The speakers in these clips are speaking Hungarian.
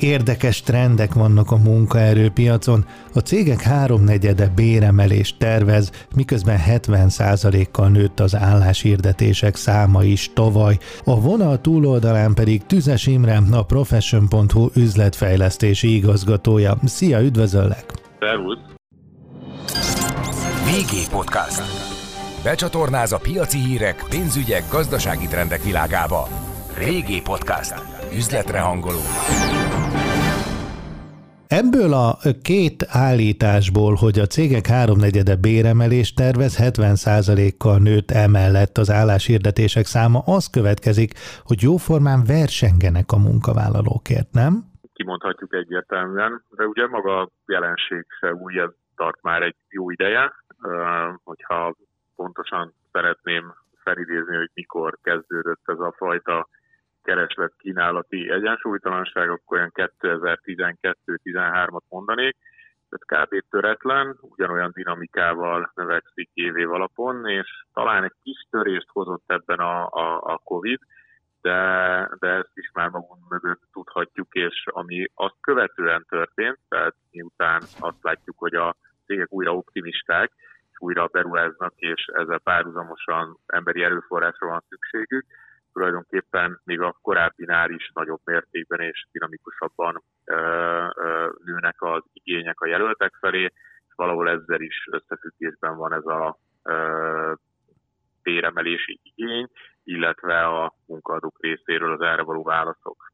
Érdekes trendek vannak a munkaerőpiacon. A cégek háromnegyede béremelést tervez, miközben 70%-kal nőtt az álláshirdetések száma is tavaly. A vonal túloldalán pedig Tüzes Imre, a Profession.hu üzletfejlesztési igazgatója. Szia, üdvözöllek! Szervusz! VG Podcast. Becsatornáz a piaci hírek, pénzügyek, gazdasági trendek világába. VG Podcast. Üzletre hangoló. Ebből a két állításból, hogy a cégek háromnegyede béremelést tervez, 70%-kal nőtt emellett az álláshirdetések száma, az következik, hogy jóformán versengenek a munkavállalókért, nem? Kimondhatjuk egyértelműen, de ugye maga a jelenség se új, ez tart már egy jó ideje, hogyha pontosan szeretném felidézni, hogy mikor kezdődött ez a fajta kereslet kínálati egyensúlytalanság, akkor olyan 2012-13-at mondanék, tehát kb. töretlen, ugyanolyan dinamikával növekszik év év alapon, és talán egy kis törést hozott ebben a, a, a COVID, de, de ezt is már magunk mögött tudhatjuk, és ami azt követően történt, tehát miután azt látjuk, hogy a cégek újra optimisták, és újra beruháznak, és ezzel párhuzamosan emberi erőforrásra van szükségük, tulajdonképpen még a korábbinál is nagyobb mértékben és dinamikusabban nőnek az igények a jelöltek felé, és valahol ezzel is összefüggésben van ez a béremelési igény, illetve a munkaadók részéről az erre való válaszok.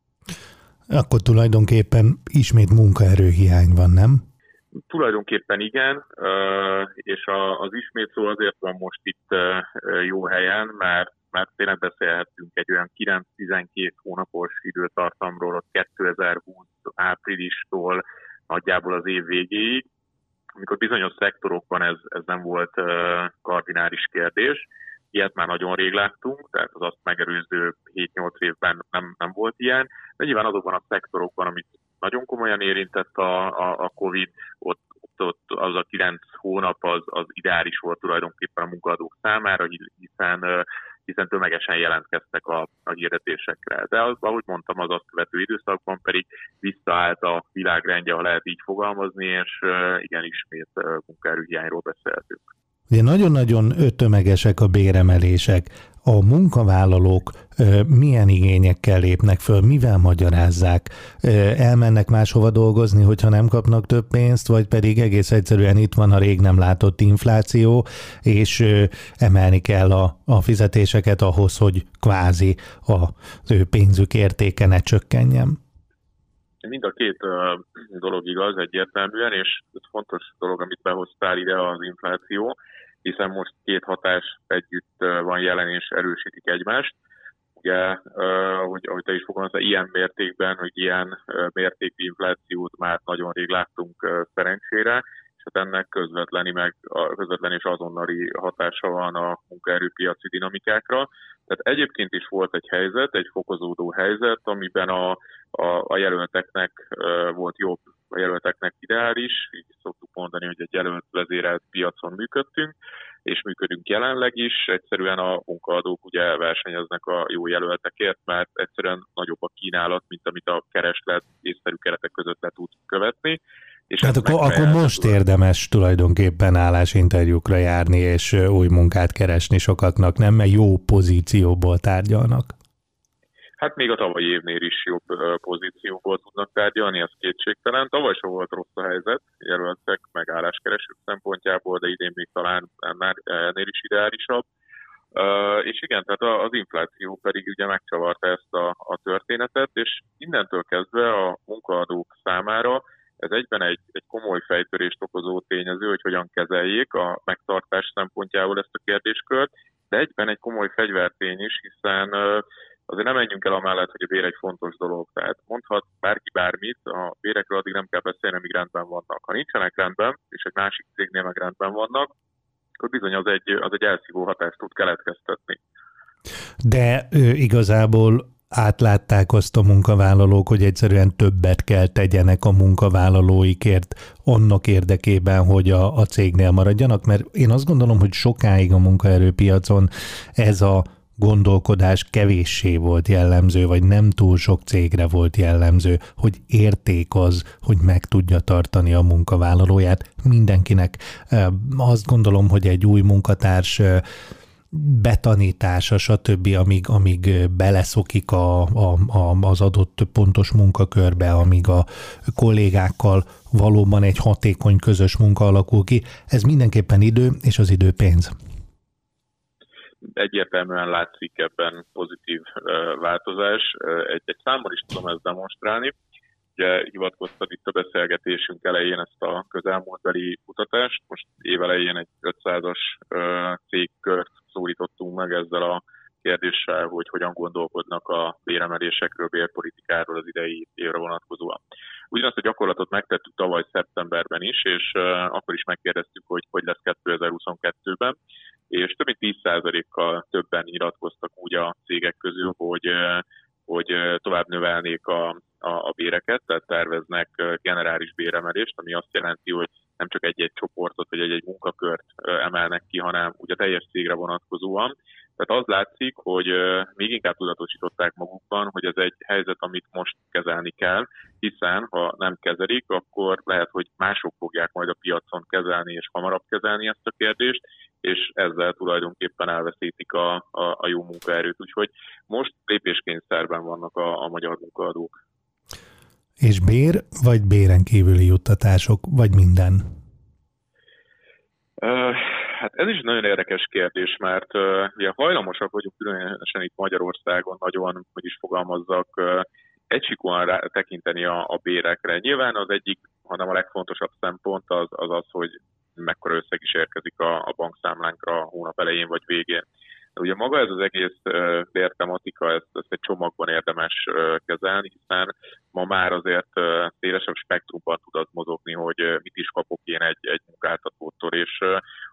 Akkor tulajdonképpen ismét munkaerőhiány van, nem? Tulajdonképpen igen, és az ismét szó azért van most itt jó helyen, mert mert tényleg beszélhetünk egy olyan 9-12 hónapos időtartamról, ott 2020 áprilistól nagyjából az év végéig, amikor bizonyos szektorokban ez, ez nem volt kardinális kérdés, ilyet már nagyon rég láttunk, tehát az azt megerőző 7-8 évben nem, nem volt ilyen, de nyilván azokban a szektorokban, amit nagyon komolyan érintett a, a, a COVID, ott, ott az a 9 hónap az, az ideális volt tulajdonképpen a munkadók számára, hiszen hiszen tömegesen jelentkeztek a, a hirdetésekre. De az, ahogy mondtam, az azt követő időszakban pedig visszaállt a világrendje, ha lehet így fogalmazni, és igen, ismét munkaerőhiányról beszéltünk. Ugye nagyon-nagyon tömegesek a béremelések. A munkavállalók milyen igényekkel lépnek föl, mivel magyarázzák? Elmennek máshova dolgozni, hogyha nem kapnak több pénzt, vagy pedig egész egyszerűen itt van a rég nem látott infláció, és emelni kell a, a fizetéseket ahhoz, hogy kvázi az ő pénzük értéke ne csökkenjen? Mind a két dolog igaz egyértelműen, és fontos dolog, amit behoztál ide az infláció hiszen most két hatás együtt van jelen és erősítik egymást. Ugye, ahogy, ahogy te is fogalmaztál, ilyen mértékben, hogy ilyen mértékű inflációt már nagyon rég láttunk szerencsére, és hát ennek közvetleni, meg, közvetlen és azonnali hatása van a munkaerőpiaci dinamikákra. Tehát egyébként is volt egy helyzet, egy fokozódó helyzet, amiben a, a, a jelölteknek volt jobb, a jelölteknek ideális, így szoktuk mondani, hogy egy jelölt vezérelt piacon működtünk, és működünk jelenleg is. Egyszerűen a munkaadók ugye versenyeznek a jó jelöltekért, mert egyszerűen nagyobb a kínálat, mint amit a kereslet észszerű keretek között le tud követni. És Tehát akkor, akkor most érdemes tulajdonképpen állásinterjúkra járni és új munkát keresni sokaknak, nem? Mert jó pozícióból tárgyalnak. Hát még a tavalyi évnél is jobb pozícióból tudnak tárgyalni, ez kétségtelen. Tavaly sem volt rossz a helyzet, jelöltek meg álláskeresők szempontjából, de idén még talán ennél is ideálisabb. És igen, tehát az infláció pedig ugye megcsavarta ezt a, a történetet, és innentől kezdve a munkaadók számára ez egyben egy, egy komoly fejtörést okozó tényező, hogy hogyan kezeljék a megtartás szempontjából ezt a kérdéskört, de egyben egy komoly fegyvertény is, hiszen uh, azért nem menjünk el amellett, hogy a bér egy fontos dolog. Tehát mondhat bárki bármit, a bérekről addig nem kell beszélni, amíg rendben vannak. Ha nincsenek rendben, és egy másik cégnél meg rendben vannak, akkor bizony az egy, az egy elszívó hatást tud keletkeztetni. De ő, igazából átlátták azt a munkavállalók, hogy egyszerűen többet kell tegyenek a munkavállalóikért annak érdekében, hogy a, a cégnél maradjanak, mert én azt gondolom, hogy sokáig a munkaerőpiacon ez a gondolkodás kevéssé volt jellemző, vagy nem túl sok cégre volt jellemző, hogy érték az, hogy meg tudja tartani a munkavállalóját mindenkinek. Azt gondolom, hogy egy új munkatárs betanítása, stb., amíg, amíg beleszokik a, a, a, az adott pontos munkakörbe, amíg a kollégákkal valóban egy hatékony közös munka alakul ki, ez mindenképpen idő, és az idő pénz. Egyértelműen látszik ebben pozitív változás. Egy, egy számmal is tudom ezt demonstrálni. Ugye hivatkoztad itt a beszélgetésünk elején ezt a közelmúltbeli kutatást, most évelején egy 500-as cégkört szólítottunk meg ezzel a kérdéssel, hogy hogyan gondolkodnak a béremelésekről, bérpolitikáról az idei évre vonatkozóan. Ugyanazt a gyakorlatot megtettük tavaly szeptemberben is, és akkor is megkérdeztük, hogy hogy lesz 2022-ben, és több mint 10%-kal többen nyilatkoztak úgy a cégek közül, hogy hogy tovább növelnék a, a, a béreket, tehát terveznek generális béremelést, ami azt jelenti, hogy nem csak egy-egy csoportot vagy egy-egy munkakört emelnek ki, hanem ugye a teljes cégre vonatkozóan. Tehát az látszik, hogy még inkább tudatosították magukban, hogy ez egy helyzet, amit most kezelni kell, hiszen ha nem kezelik, akkor lehet, hogy mások fogják majd a piacon kezelni és hamarabb kezelni ezt a kérdést, és ezzel tulajdonképpen elveszítik a, a, a jó munkaerőt. Úgyhogy most lépéskényszerben vannak a, a magyar munkaadók. És bér, vagy béren kívüli juttatások, vagy minden? Uh, hát ez is nagyon érdekes kérdés, mert uh, ugye hajlamosak vagyunk különösen itt Magyarországon nagyon, hogy is fogalmazzak, uh, egysikúan tekinteni a, a bérekre. Nyilván az egyik, hanem a legfontosabb szempont az az, az hogy mekkora összeg is érkezik a, a bankszámlánkra a hónap elején vagy végén. Ugye maga ez az egész bértematika, ezt, ezt egy csomagban érdemes kezelni, hiszen ma már azért szélesebb spektrumban tudod mozogni, hogy mit is kapok én egy, egy munkáltatótól, és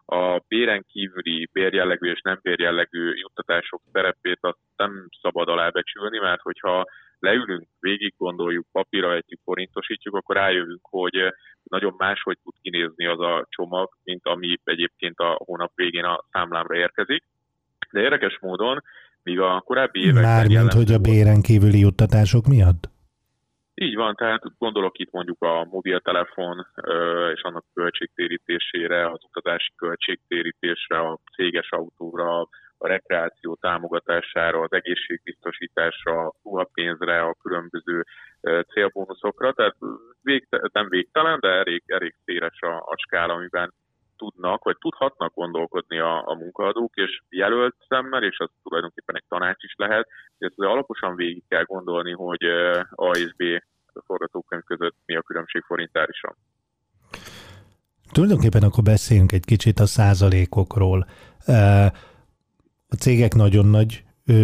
a béren kívüli bérjellegű és nem bérjellegű juttatások szerepét azt nem szabad alábecsülni, mert hogyha leülünk, végig gondoljuk, papírra egyik forintosítjuk, akkor rájövünk, hogy nagyon máshogy tud kinézni az a csomag, mint ami egyébként a hónap végén a számlámra érkezik. De érdekes módon, míg a korábbi években... Mármint, hogy a béren kívüli juttatások miatt? Így van, tehát gondolok itt mondjuk a mobiltelefon és annak költségtérítésére, az utazási költségtérítésre, a céges autóra, a rekreáció támogatására, az egészségbiztosításra, a ruhapénzre, a különböző célbónuszokra, tehát végte, nem végtelen, de elég, elég széles a, a skála, amiben tudnak, vagy tudhatnak gondolkodni a, a munkaadók, és jelölt szemmel, és az tulajdonképpen egy tanács is lehet, hogy ezt alaposan végig kell gondolni, hogy A és B forgatókönyv között mi a különbség forintárisan. Tulajdonképpen akkor beszéljünk egy kicsit a százalékokról. A cégek nagyon nagy ö,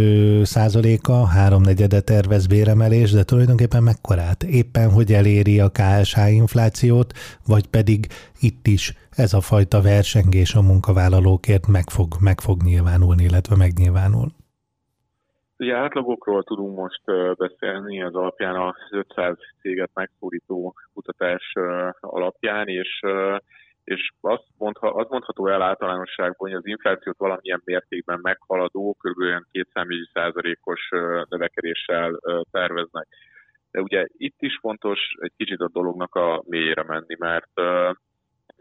százaléka, háromnegyede tervez béremelés, de tulajdonképpen mekkorát? Éppen, hogy eléri a KSH inflációt, vagy pedig itt is ez a fajta versengés a munkavállalókért meg fog, meg fog nyilvánulni, illetve megnyilvánul? Ugye átlagokról tudunk most beszélni, ez alapján az 500 céget megszólító kutatás alapján, és és azt, mondha, azt mondható el általánosságban, hogy az inflációt valamilyen mértékben meghaladó, kb. 2 százalékos növekedéssel terveznek. De ugye itt is fontos egy kicsit a dolognak a mélyére menni, mert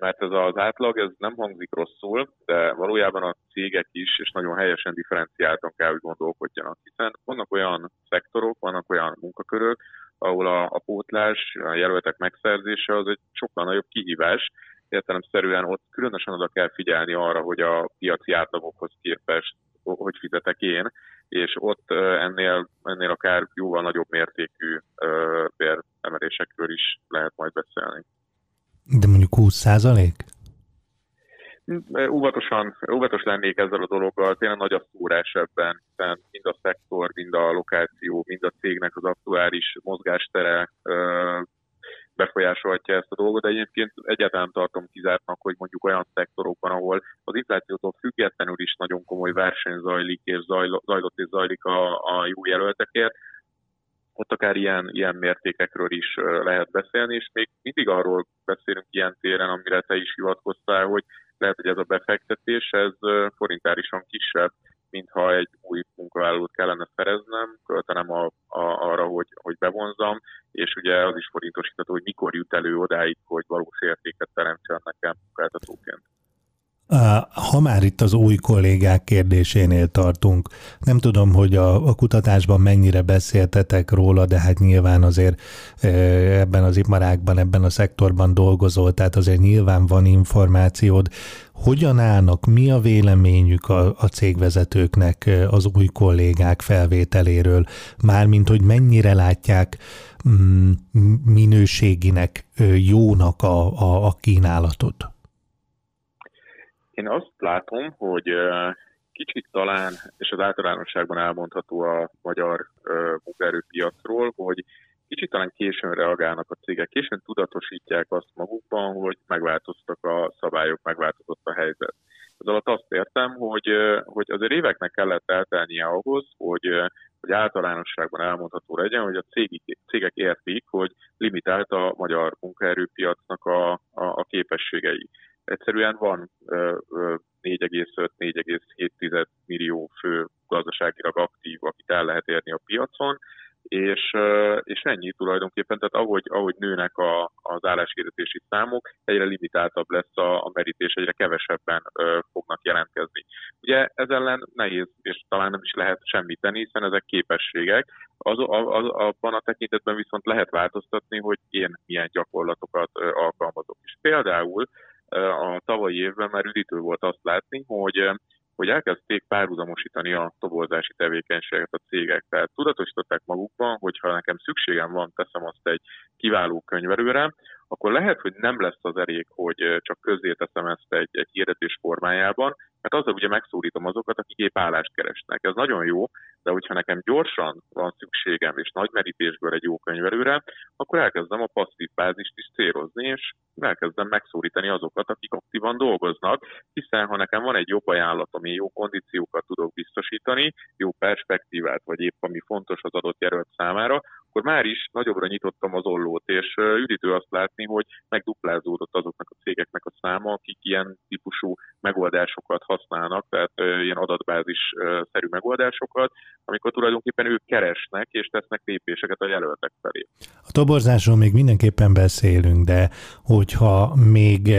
mert ez az átlag, ez nem hangzik rosszul, de valójában a cégek is, és nagyon helyesen differenciáltan kell, hogy gondolkodjanak, hiszen vannak olyan szektorok, vannak olyan munkakörök, ahol a, a pótlás, a jelöltek megszerzése az egy sokkal nagyobb kihívás, értelemszerűen ott különösen oda kell figyelni arra, hogy a piaci átlagokhoz képest hogy fizetek én, és ott ennél, ennél akár jóval nagyobb mértékű béremelésekről is lehet majd beszélni. De mondjuk 20 százalék? Óvatosan, óvatos lennék ezzel a dologgal, tényleg nagy a szórás ebben, hiszen mind a szektor, mind a lokáció, mind a cégnek az aktuális mozgástere befolyásolhatja ezt a dolgot, de egyébként egyáltalán tartom kizártnak, hogy mondjuk olyan szektorokban, ahol az inflációtól függetlenül is nagyon komoly verseny zajlik, és zajlott és zajlik a, a jó jelöltekért, ott akár ilyen, ilyen mértékekről is lehet beszélni, és még mindig arról beszélünk ilyen téren, amire te is hivatkoztál, hogy lehet, hogy ez a befektetés, ez forintárisan kisebb, mintha egy új munkavállalót kellene szereznem, költenem a, a, arra, hogy, hogy bevonzam, és ugye az is forintosítható, hogy mikor jut elő odáig, hogy valós értéket teremtsen nekem munkáltatóként. Ha már itt az új kollégák kérdésénél tartunk, nem tudom, hogy a, a kutatásban mennyire beszéltetek róla, de hát nyilván azért ebben az iparágban, ebben a szektorban dolgozol, tehát azért nyilván van információd. Hogyan állnak, mi a véleményük a, a cégvezetőknek az új kollégák felvételéről, mármint, hogy mennyire látják mm, minőséginek, jónak a, a, a kínálatot? Én azt látom, hogy kicsit talán, és az általánosságban elmondható a magyar munkaerőpiacról, hogy kicsit talán későn reagálnak a cégek, későn tudatosítják azt magukban, hogy megváltoztak a szabályok, megváltozott a helyzet. Ez alatt azt értem, hogy, hogy azért éveknek kellett eltelnie ahhoz, hogy, hogy általánosságban elmondható legyen, hogy a cégek, cégek értik, hogy limitált a magyar munkaerőpiacnak a, a, a képességei. Egyszerűen van 4,5-4,7 millió fő gazdaságilag aktív, akit el lehet érni a piacon, és, és ennyi tulajdonképpen, tehát ahogy, ahogy nőnek a, az álláshirdetési számok, egyre limitáltabb lesz a, a merítés, egyre kevesebben ö, fognak jelentkezni. Ugye ez ellen nehéz, és talán nem is lehet semmit tenni, hiszen ezek képességek. Az, az, abban a tekintetben viszont lehet változtatni, hogy én milyen gyakorlatokat ö, alkalmazok. És például a tavalyi évben már üdítő volt azt látni, hogy hogy elkezdték párhuzamosítani a toborzási tevékenységet a cégek. Tehát tudatosították magukban, hogy ha nekem szükségem van, teszem azt egy kiváló könyvelőre, akkor lehet, hogy nem lesz az elég, hogy csak teszem ezt egy, egy hirdetés formájában, mert azzal ugye megszólítom azokat, akik épp állást keresnek. Ez nagyon jó, de hogyha nekem gyorsan van szükségem és nagy merítésből egy jó könyvelőre, akkor elkezdem a passzív bázist is célozni, és elkezdem megszólítani azokat, akik aktívan dolgoznak, hiszen ha nekem van egy jobb ajánlat, ami jó kondíciókat tudok biztosítani, jó perspektívát, vagy épp ami fontos az adott jelölt számára, akkor már is nagyobbra nyitottam az ollót, és üdítő azt látni, hogy megduplázódott azoknak a cégeknek a száma, akik ilyen típusú megoldásokat használnak, tehát ilyen adatbázis-szerű megoldásokat, amikor tulajdonképpen ők keresnek és tesznek lépéseket a jelöltek felé. A toborzásról még mindenképpen beszélünk, de hogyha még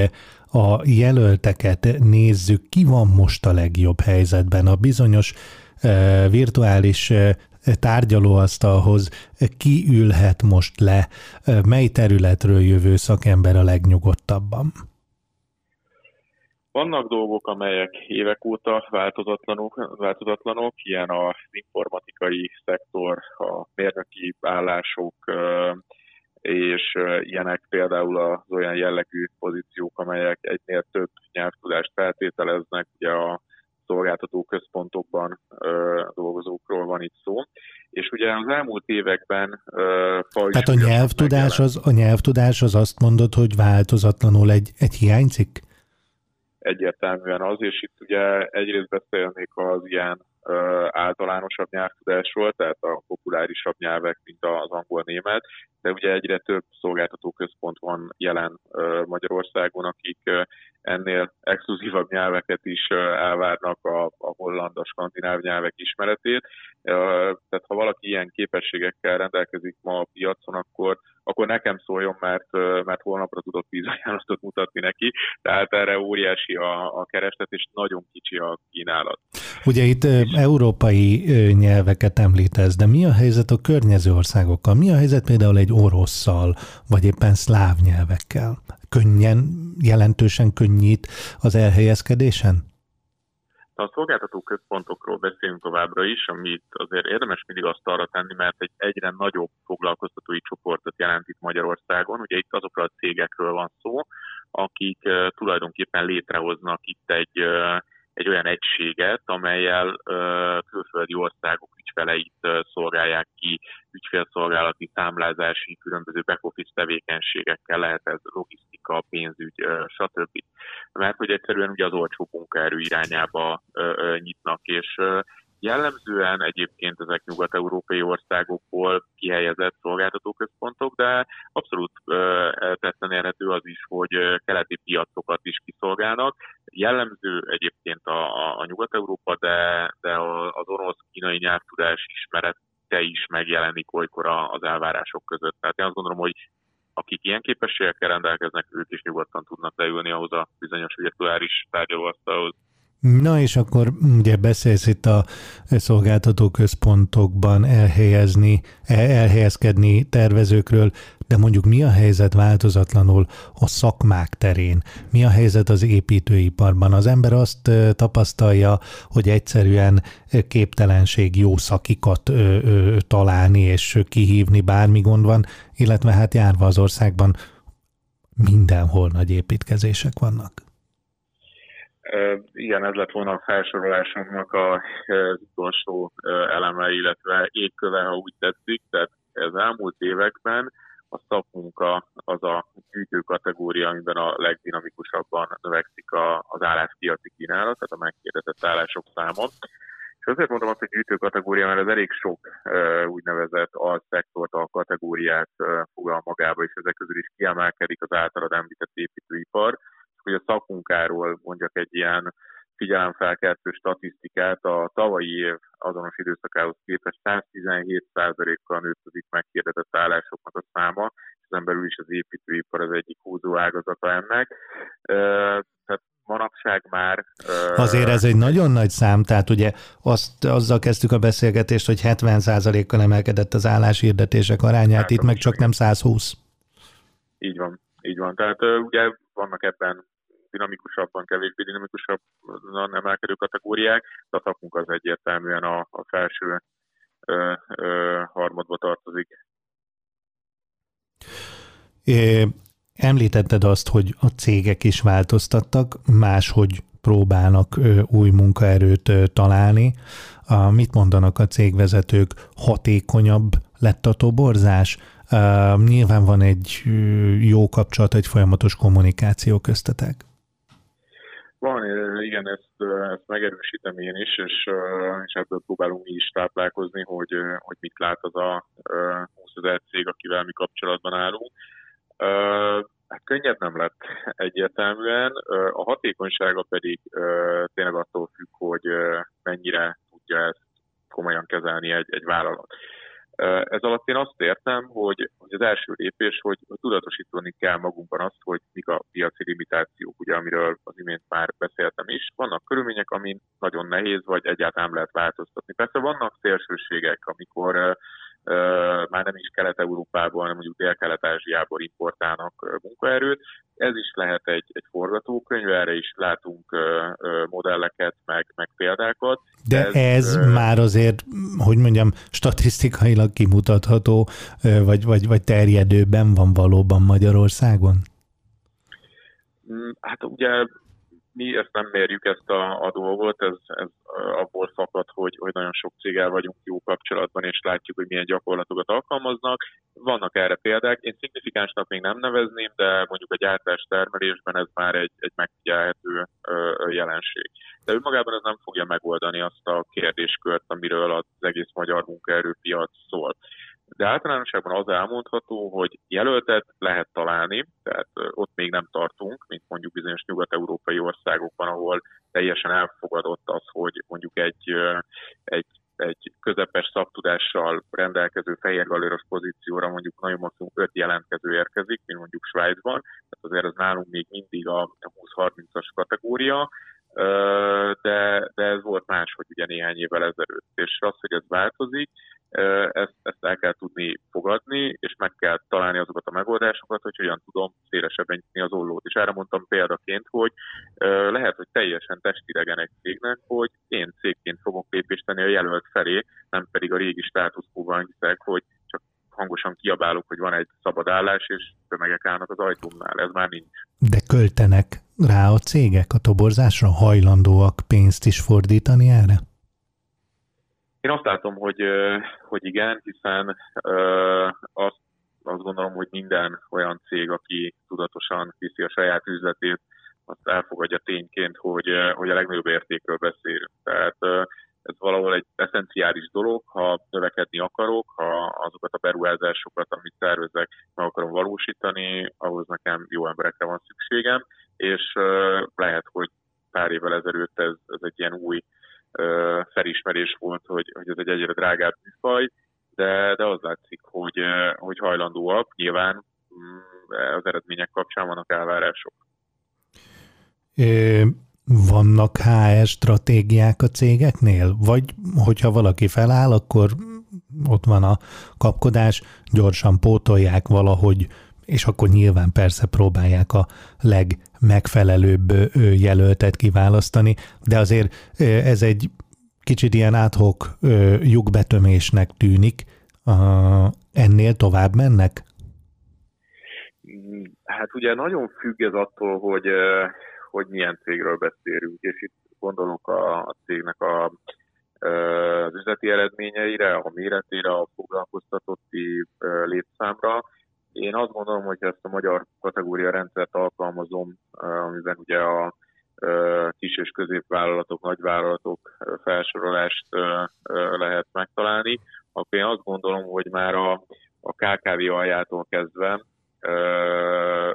a jelölteket nézzük, ki van most a legjobb helyzetben? A bizonyos virtuális tárgyalóasztalhoz ki ülhet most le, mely területről jövő szakember a legnyugodtabban? Vannak dolgok, amelyek évek óta változatlanok, változatlanok ilyen az informatikai szektor, a mérnöki állások, és ilyenek például az olyan jellegű pozíciók, amelyek egynél több nyelvtudást feltételeznek, ugye a szolgáltató központokban ö, dolgozókról van itt szó. És ugye az elmúlt években ö, Tehát a nyelvtudás, az, a nyelvtudás az azt mondod, hogy változatlanul egy, egy hiányzik? Egyértelműen az, és itt ugye egyrészt beszélnék az ilyen általánosabb nyelvtudásról, tehát a populárisabb nyelvek, mint az angol-német, de ugye egyre több szolgáltató központ van jelen Magyarországon, akik ennél exkluzívabb nyelveket is elvárnak a, a holland, a skandináv nyelvek ismeretét. Tehát ha valaki ilyen képességekkel rendelkezik ma a piacon, akkor, akkor nekem szóljon, mert, mert holnapra tudok vízajánlatot mutatni neki, tehát erre óriási a, a kereslet, és nagyon kicsi a kínálat. Ugye itt európai nyelveket említesz, de mi a helyzet a környező országokkal? Mi a helyzet például egy orosszal, vagy éppen szláv nyelvekkel? Könnyen, jelentősen könnyít az elhelyezkedésen? A szolgáltató központokról beszélünk továbbra is, amit azért érdemes mindig azt arra tenni, mert egy egyre nagyobb foglalkoztatói csoportot jelent itt Magyarországon. Ugye itt azokról a cégekről van szó, akik tulajdonképpen létrehoznak itt egy egy olyan egységet, amelyel külföldi országok ügyfeleit szolgálják ki, ügyfélszolgálati, számlázási, különböző back-office tevékenységekkel, lehet ez logisztika, pénzügy, stb. Mert hogy egyszerűen ugye az olcsó munkaerő irányába nyitnak, és Jellemzően egyébként ezek nyugat-európai országokból kihelyezett szolgáltatóközpontok, de abszolút tetten érhető az is, hogy keleti piacokat is kiszolgálnak. Jellemző egyébként a, a, Nyugat-Európa, de, de az orosz-kínai nyelvtudás ismerete is megjelenik olykor az elvárások között. Tehát én azt gondolom, hogy akik ilyen képességekkel rendelkeznek, ők is nyugodtan tudnak leülni ahhoz a bizonyos virtuális tárgyalóasztalhoz, Na és akkor ugye beszélsz itt a szolgáltató központokban elhelyezni, elhelyezkedni tervezőkről, de mondjuk mi a helyzet változatlanul a szakmák terén? Mi a helyzet az építőiparban? Az ember azt tapasztalja, hogy egyszerűen képtelenség jó szakikat találni és kihívni, bármi gond van, illetve hát járva az országban mindenhol nagy építkezések vannak. Igen, ez lett volna a felsorolásomnak az utolsó eleme, illetve égköve, ha úgy tetszik. Tehát az elmúlt években a szakmunka az a gyűjtő kategória, amiben a legdinamikusabban növekszik az álláspiaci kínálat, tehát a megkérdezett állások száma. És azért mondom azt, hogy gyűjtő kategória, mert ez elég sok úgynevezett alszektort, a kategóriát fogal magába, és ezek közül is kiemelkedik az általad említett építőipar, hogy a szakmunkáról mondjak egy ilyen figyelemfelkeltő statisztikát, a tavalyi év azonos időszakához képest 117%-kal nőtt az itt megkérdezett állásoknak a száma, és ezen belül is az építőipar az egyik húzó ágazata ennek. Tehát manapság már... Azért ez egy nagyon nagy szám, tehát ugye azt, azzal kezdtük a beszélgetést, hogy 70%-kal emelkedett az álláshirdetések arányát, hát, itt meg csak nem 120. Így van, így van. Tehát ugye vannak ebben dinamikusabban, kevésbé dinamikusabban emelkedő kategóriák, de a szakmunk az egyértelműen a, a felső ö, ö, harmadba tartozik. É, említetted azt, hogy a cégek is változtattak, máshogy próbálnak ö, új munkaerőt ö, találni. A, mit mondanak a cégvezetők? Hatékonyabb lett a toborzás? Uh, nyilván van egy jó kapcsolat, egy folyamatos kommunikáció köztetek. Van, igen, ezt, ezt megerősítem én is, és, és ebből próbálunk mi is táplálkozni, hogy, hogy mit lát az a 20 ezer cég, akivel mi kapcsolatban állunk. Hát könnyebb nem lett egyértelműen, a hatékonysága pedig tényleg attól függ, hogy mennyire tudja ezt komolyan kezelni egy, egy vállalat. Ez alatt én azt értem, hogy, az első lépés, hogy tudatosítani kell magunkban azt, hogy mik a piaci limitációk, ugye, amiről az imént már beszéltem is. Vannak körülmények, amin nagyon nehéz, vagy egyáltalán lehet változtatni. Persze vannak szélsőségek, amikor már nem is Kelet-Európából, hanem mondjuk Dél-Kelet-Ázsiából importálnak munkaerőt. Ez is lehet egy, egy forgatókönyv, erre is látunk modelleket, meg, meg példákat. De ez, ez már azért, hogy mondjam, statisztikailag kimutatható, vagy, vagy, vagy terjedőben van valóban Magyarországon? Mm, hát ugye mi ezt nem mérjük ezt a, a dolgot, ez, ez abból fakad, hogy, hogy nagyon sok céggel vagyunk jó kapcsolatban, és látjuk, hogy milyen gyakorlatokat alkalmaznak. Vannak erre példák, én szignifikánsnak még nem nevezném, de mondjuk a gyártás termelésben ez már egy, egy megfigyelhető jelenség. De önmagában ez nem fogja megoldani azt a kérdéskört, amiről az egész magyar munkaerőpiac szól. De általánosságban az elmondható, hogy jelöltet lehet találni, tehát ott még nem tartunk, mint mondjuk bizonyos nyugat-európai országokban, ahol teljesen elfogadott az, hogy mondjuk egy, egy egy közepes szaktudással rendelkező fehérgalőros pozícióra mondjuk nagyon maximum 5 jelentkező érkezik, mint mondjuk Svájcban, tehát azért ez nálunk még mindig a 20-30-as kategória, de, de ez volt más, hogy ugye néhány évvel ezelőtt. És az, hogy ez változik, ezt, ezt el kell tudni fogadni, és meg kell találni azokat a megoldásokat, hogy hogyan tudom szélesebben nyitni az ollót. És erre mondtam példaként, hogy lehet, hogy teljesen testidegen egy cégnek, hogy én cégként fogok lépést tenni a jelölt felé, nem pedig a régi státuszkóban hiszek, hogy hangosan kiabálok, hogy van egy szabad állás, és tömegek állnak az ajtómnál. Ez már nincs. De költenek rá a cégek a toborzásra hajlandóak pénzt is fordítani erre? Én azt látom, hogy, hogy igen, hiszen azt, azt gondolom, hogy minden olyan cég, aki tudatosan viszi a saját üzletét, azt elfogadja tényként, hogy, hogy a legnagyobb értékről beszélünk. Tehát ez valahol egy eszenciális dolog, ha növekedni akarok, ha azokat a beruházásokat, amit tervezek, meg akarom valósítani, ahhoz nekem jó emberekre van szükségem, és lehet, hogy pár évvel ezelőtt ez, ez egy ilyen új felismerés volt, hogy, hogy ez egy egyre drágább műfaj, de, de az látszik, hogy, hogy hajlandóak, nyilván mm, az eredmények kapcsán vannak elvárások. Vannak HR stratégiák a cégeknél? Vagy hogyha valaki feláll, akkor ott van a kapkodás, gyorsan pótolják valahogy, és akkor nyilván persze próbálják a legmegfelelőbb jelöltet kiválasztani, de azért ez egy kicsit ilyen áthok lyukbetömésnek tűnik. Ennél tovább mennek? Hát ugye nagyon függ ez attól, hogy hogy milyen cégről beszélünk, és itt gondolunk a, a cégnek a, az üzleti eredményeire, a méretére, a foglalkoztatotti létszámra. Én azt gondolom, hogy ezt a magyar kategória rendszert alkalmazom, amiben ugye a kis és középvállalatok, nagyvállalatok felsorolást lehet megtalálni, akkor én azt gondolom, hogy már a, a KKV aljától kezdve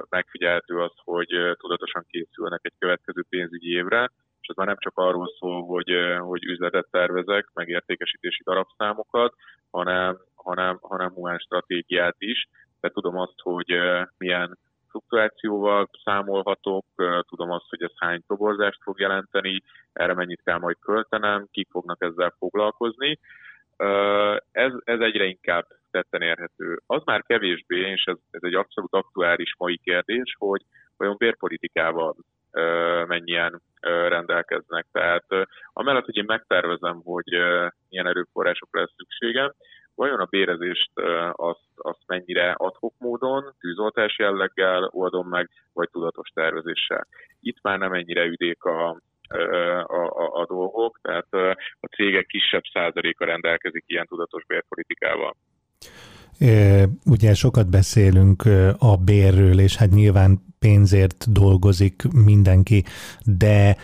megfigyelhető az, hogy tudatosan készülnek egy következő pénzügyi évre, és ez már nem csak arról szól, hogy, hogy üzletet tervezek, meg értékesítési darabszámokat, hanem, hanem, hanem humán stratégiát is. De tudom azt, hogy milyen fluktuációval számolhatok, tudom azt, hogy ez hány toborzást fog jelenteni, erre mennyit kell majd költenem, kik fognak ezzel foglalkozni. Ez, ez egyre inkább tetten érhető. Az már kevésbé, és ez, ez egy abszolút aktuális mai kérdés, hogy olyan bérpolitikával mennyien rendelkeznek. Tehát amellett, hogy én megtervezem, hogy milyen erőforrásokra lesz szükségem, vajon a bérezést azt, azt mennyire adhok módon, tűzoltás jelleggel oldom meg, vagy tudatos tervezéssel. Itt már nem ennyire üdék a, a, a, a dolgok, tehát a cégek kisebb százaléka rendelkezik ilyen tudatos bérpolitikával. Ugye sokat beszélünk a bérről, és hát nyilván pénzért dolgozik mindenki, de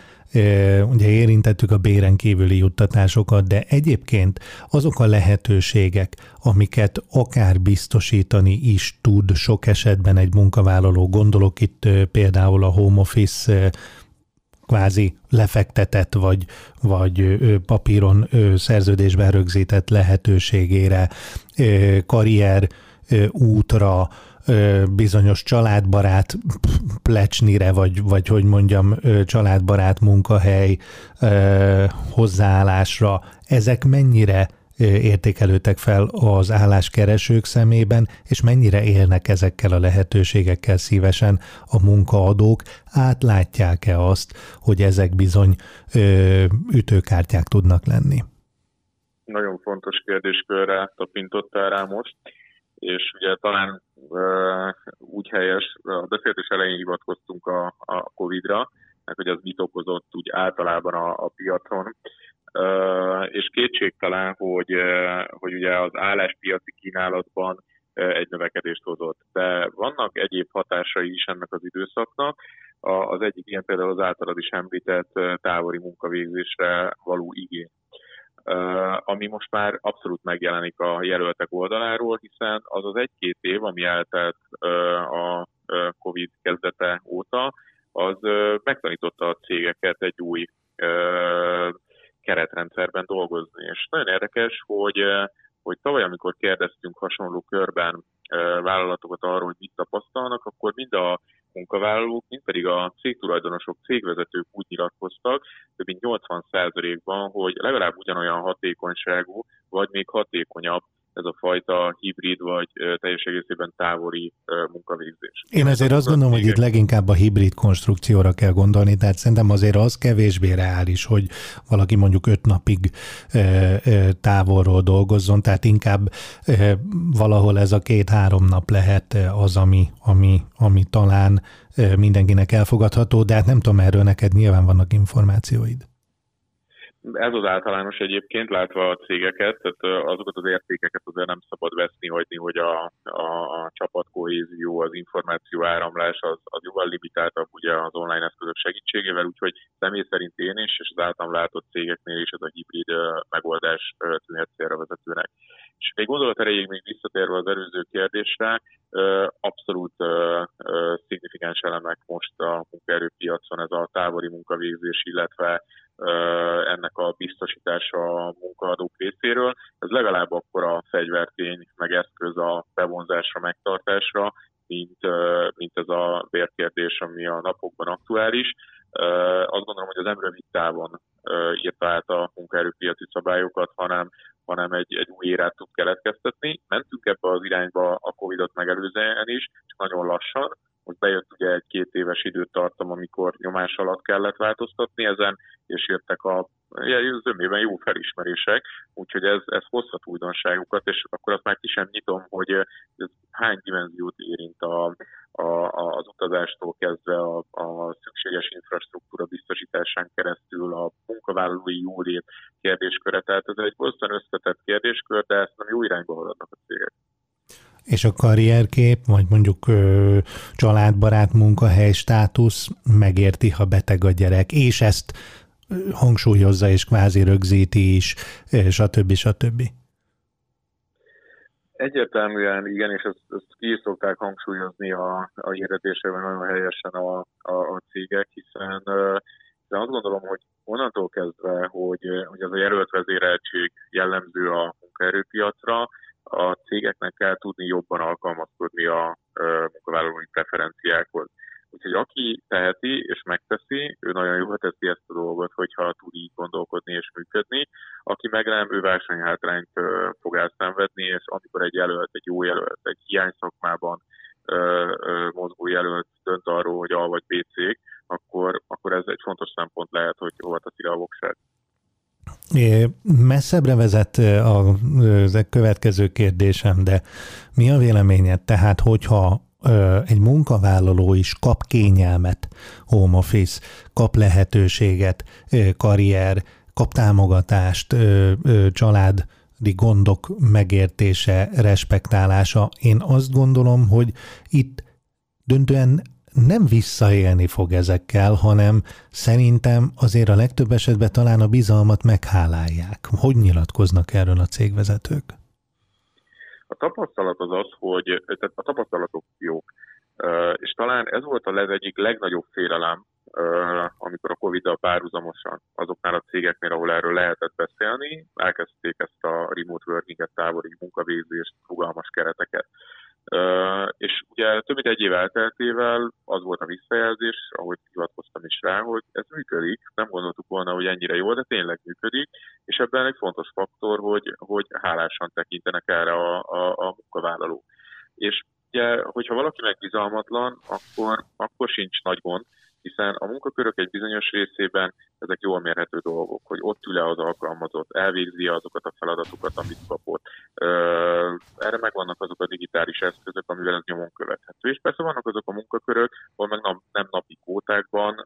ugye érintettük a béren kívüli juttatásokat, de egyébként azok a lehetőségek, amiket akár biztosítani is tud sok esetben egy munkavállaló, gondolok itt például a home office kvázi lefektetett vagy, vagy papíron szerződésben rögzített lehetőségére, karrier útra, bizonyos családbarát plecsnire, vagy, vagy hogy mondjam, családbarát munkahely hozzáállásra, ezek mennyire értékelődtek fel az álláskeresők szemében, és mennyire élnek ezekkel a lehetőségekkel szívesen a munkaadók, átlátják-e azt, hogy ezek bizony ütőkártyák tudnak lenni? Nagyon fontos kérdéskörre tapintottál rá most, és ugye talán ö, úgy helyes, a beszélgetés elején hivatkoztunk a, a Covid-ra, meg hogy az mit okozott úgy általában a, a piacon és kétségtelen, hogy, hogy ugye az álláspiaci kínálatban egy növekedést hozott. De vannak egyéb hatásai is ennek az időszaknak. Az egyik ilyen például az általad is említett távoli munkavégzésre való igény ami most már abszolút megjelenik a jelöltek oldaláról, hiszen az az egy-két év, ami eltelt a COVID kezdete óta, az megtanította a cégeket egy új keretrendszerben dolgozni. És nagyon érdekes, hogy, hogy tavaly, amikor kérdeztünk hasonló körben vállalatokat arról, hogy mit tapasztalnak, akkor mind a munkavállalók, mind pedig a cégtulajdonosok, cégvezetők úgy nyilatkoztak, több mint 80%-ban, hogy legalább ugyanolyan hatékonyságú, vagy még hatékonyabb ez a fajta hibrid vagy teljes egészében távoli munkavégzés. Én azért azt gondolom, hogy itt leginkább a hibrid konstrukcióra kell gondolni, tehát szerintem azért az kevésbé reális, hogy valaki mondjuk öt napig távolról dolgozzon, tehát inkább valahol ez a két-három nap lehet az, ami, ami, ami talán mindenkinek elfogadható, de hát nem tudom, erről neked nyilván vannak információid. Ez az általános egyébként, látva a cégeket, tehát azokat az értékeket azért nem szabad veszni, hagyni, hogy a, a, a csapatkohézió, az információ áramlás az, az jóval limitáltabb ugye az online eszközök segítségével, úgyhogy személy szerint én is, és az általam látott cégeknél is ez a hibrid megoldás tűnhet célra vezetőnek. És még gondolat erejéig még visszatérve az előző kérdésre, abszolút szignifikáns elemek most a munkaerőpiacon ez a távoli munkavégzés, illetve ennek a biztosítása a munkaadók részéről. Ez legalább akkor a fegyvertény, meg eszköz a bevonzásra, megtartásra, mint, mint ez a bérkérdés, ami a napokban aktuális. Azt gondolom, hogy az nem rövid távon írta át a munkaerőpiaci szabályokat, hanem, hanem egy, egy új érát tud keletkeztetni. Mentünk ebbe az irányba a Covid-ot megelőzően is, csak nagyon lassan, most bejött ugye egy két éves időtartam, amikor nyomás alatt kellett változtatni ezen, és jöttek a zömében jó felismerések, úgyhogy ez, ez hozhat újdonságokat, és akkor azt már ki sem nyitom, hogy ez hány dimenziót érint a, a, az utazástól kezdve a, a szükséges infrastruktúra biztosításán keresztül a munkavállalói jólét kérdésköre. Tehát ez egy borzasztóan összetett kérdéskör, de ezt nem jó irányba haladnak a cégek. És a karrierkép, vagy mondjuk ö, családbarát munkahely státusz megérti, ha beteg a gyerek, és ezt hangsúlyozza és kvázi rögzíti is, stb. stb. Egyértelműen igen, és ezt, ezt ki is szokták hangsúlyozni a, a hirdetésében nagyon helyesen a, a, a cégek, hiszen de azt gondolom, hogy onnantól kezdve, hogy, hogy az a jelölt vezéreltség jellemző a munkaerőpiacra, a cégeknek kell tudni jobban alkalmazkodni a munkavállalói preferenciákhoz. Úgyhogy aki teheti és megteszi, ő nagyon jól teszi ezt a dolgot, hogyha tud így gondolkodni és működni. Aki meg nem, ő versenyhátrányt fog elszenvedni, és amikor egy jelölt, egy jó jelölt, egy hiány szakmában mozgó jelölt dönt arról, hogy A vagy B cég, akkor, akkor ez egy fontos szempont lehet, hogy hova teszi a voksát. Messzebbre vezet a, következő kérdésem, de mi a véleményed? Tehát, hogyha egy munkavállaló is kap kényelmet, home office, kap lehetőséget, karrier, kap támogatást, család, gondok megértése, respektálása. Én azt gondolom, hogy itt döntően nem visszaélni fog ezekkel, hanem szerintem azért a legtöbb esetben talán a bizalmat meghálálják. Hogy nyilatkoznak erről a cégvezetők? A tapasztalat az az, hogy tehát a tapasztalatok jók. És talán ez volt a egyik legnagyobb félelem, amikor a Covid-dal párhuzamosan azoknál a cégeknél, ahol erről lehetett beszélni, elkezdték ezt a remote working-et, távoli munkavégzést, fogalmas kereteket. És ugye több mint egy év elteltével az volt a visszajelzés, ahogy hivatkoztam is rá, hogy ez működik. Nem gondoltuk volna, hogy ennyire jó, de tényleg működik. És ebben egy fontos faktor, hogy, hogy hálásan tekintenek erre a, a, a munkavállalók. És ugye, hogyha valaki megbizalmatlan, akkor, akkor sincs nagy gond, hiszen a munkakörök egy bizonyos részében ezek jól mérhető dolgok, hogy ott ül-e az alkalmazott, elvégzi azokat a feladatokat, amit kapott. Erre megvannak azok a digitális eszközök, amivel ez nyomon követhető. És persze vannak azok a munkakörök, ahol meg nem, nem napi kótákban,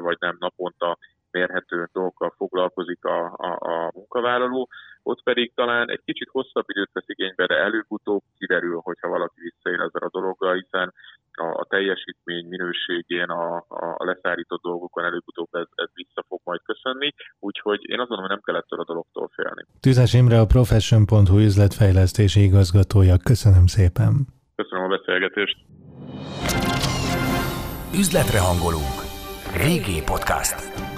vagy nem naponta mérhető dolgokkal foglalkozik a, a, a munkavállaló, ott pedig talán egy kicsit hosszabb időt vesz igénybe, de előbb-utóbb kiderül, hogyha valaki visszaér ezzel a dologgal, hiszen a, a teljesítmény minőségén, a, a leszállított dolgokon előbb-utóbb ez, ez vissza fog majd köszönni, úgyhogy én azt gondolom, hogy nem kell ettől a dologtól félni. Tüzes Imre a Profession.hu üzletfejlesztési igazgatója. Köszönöm szépen. Köszönöm a beszélgetést. Üzletre hangolunk. Régi podcast.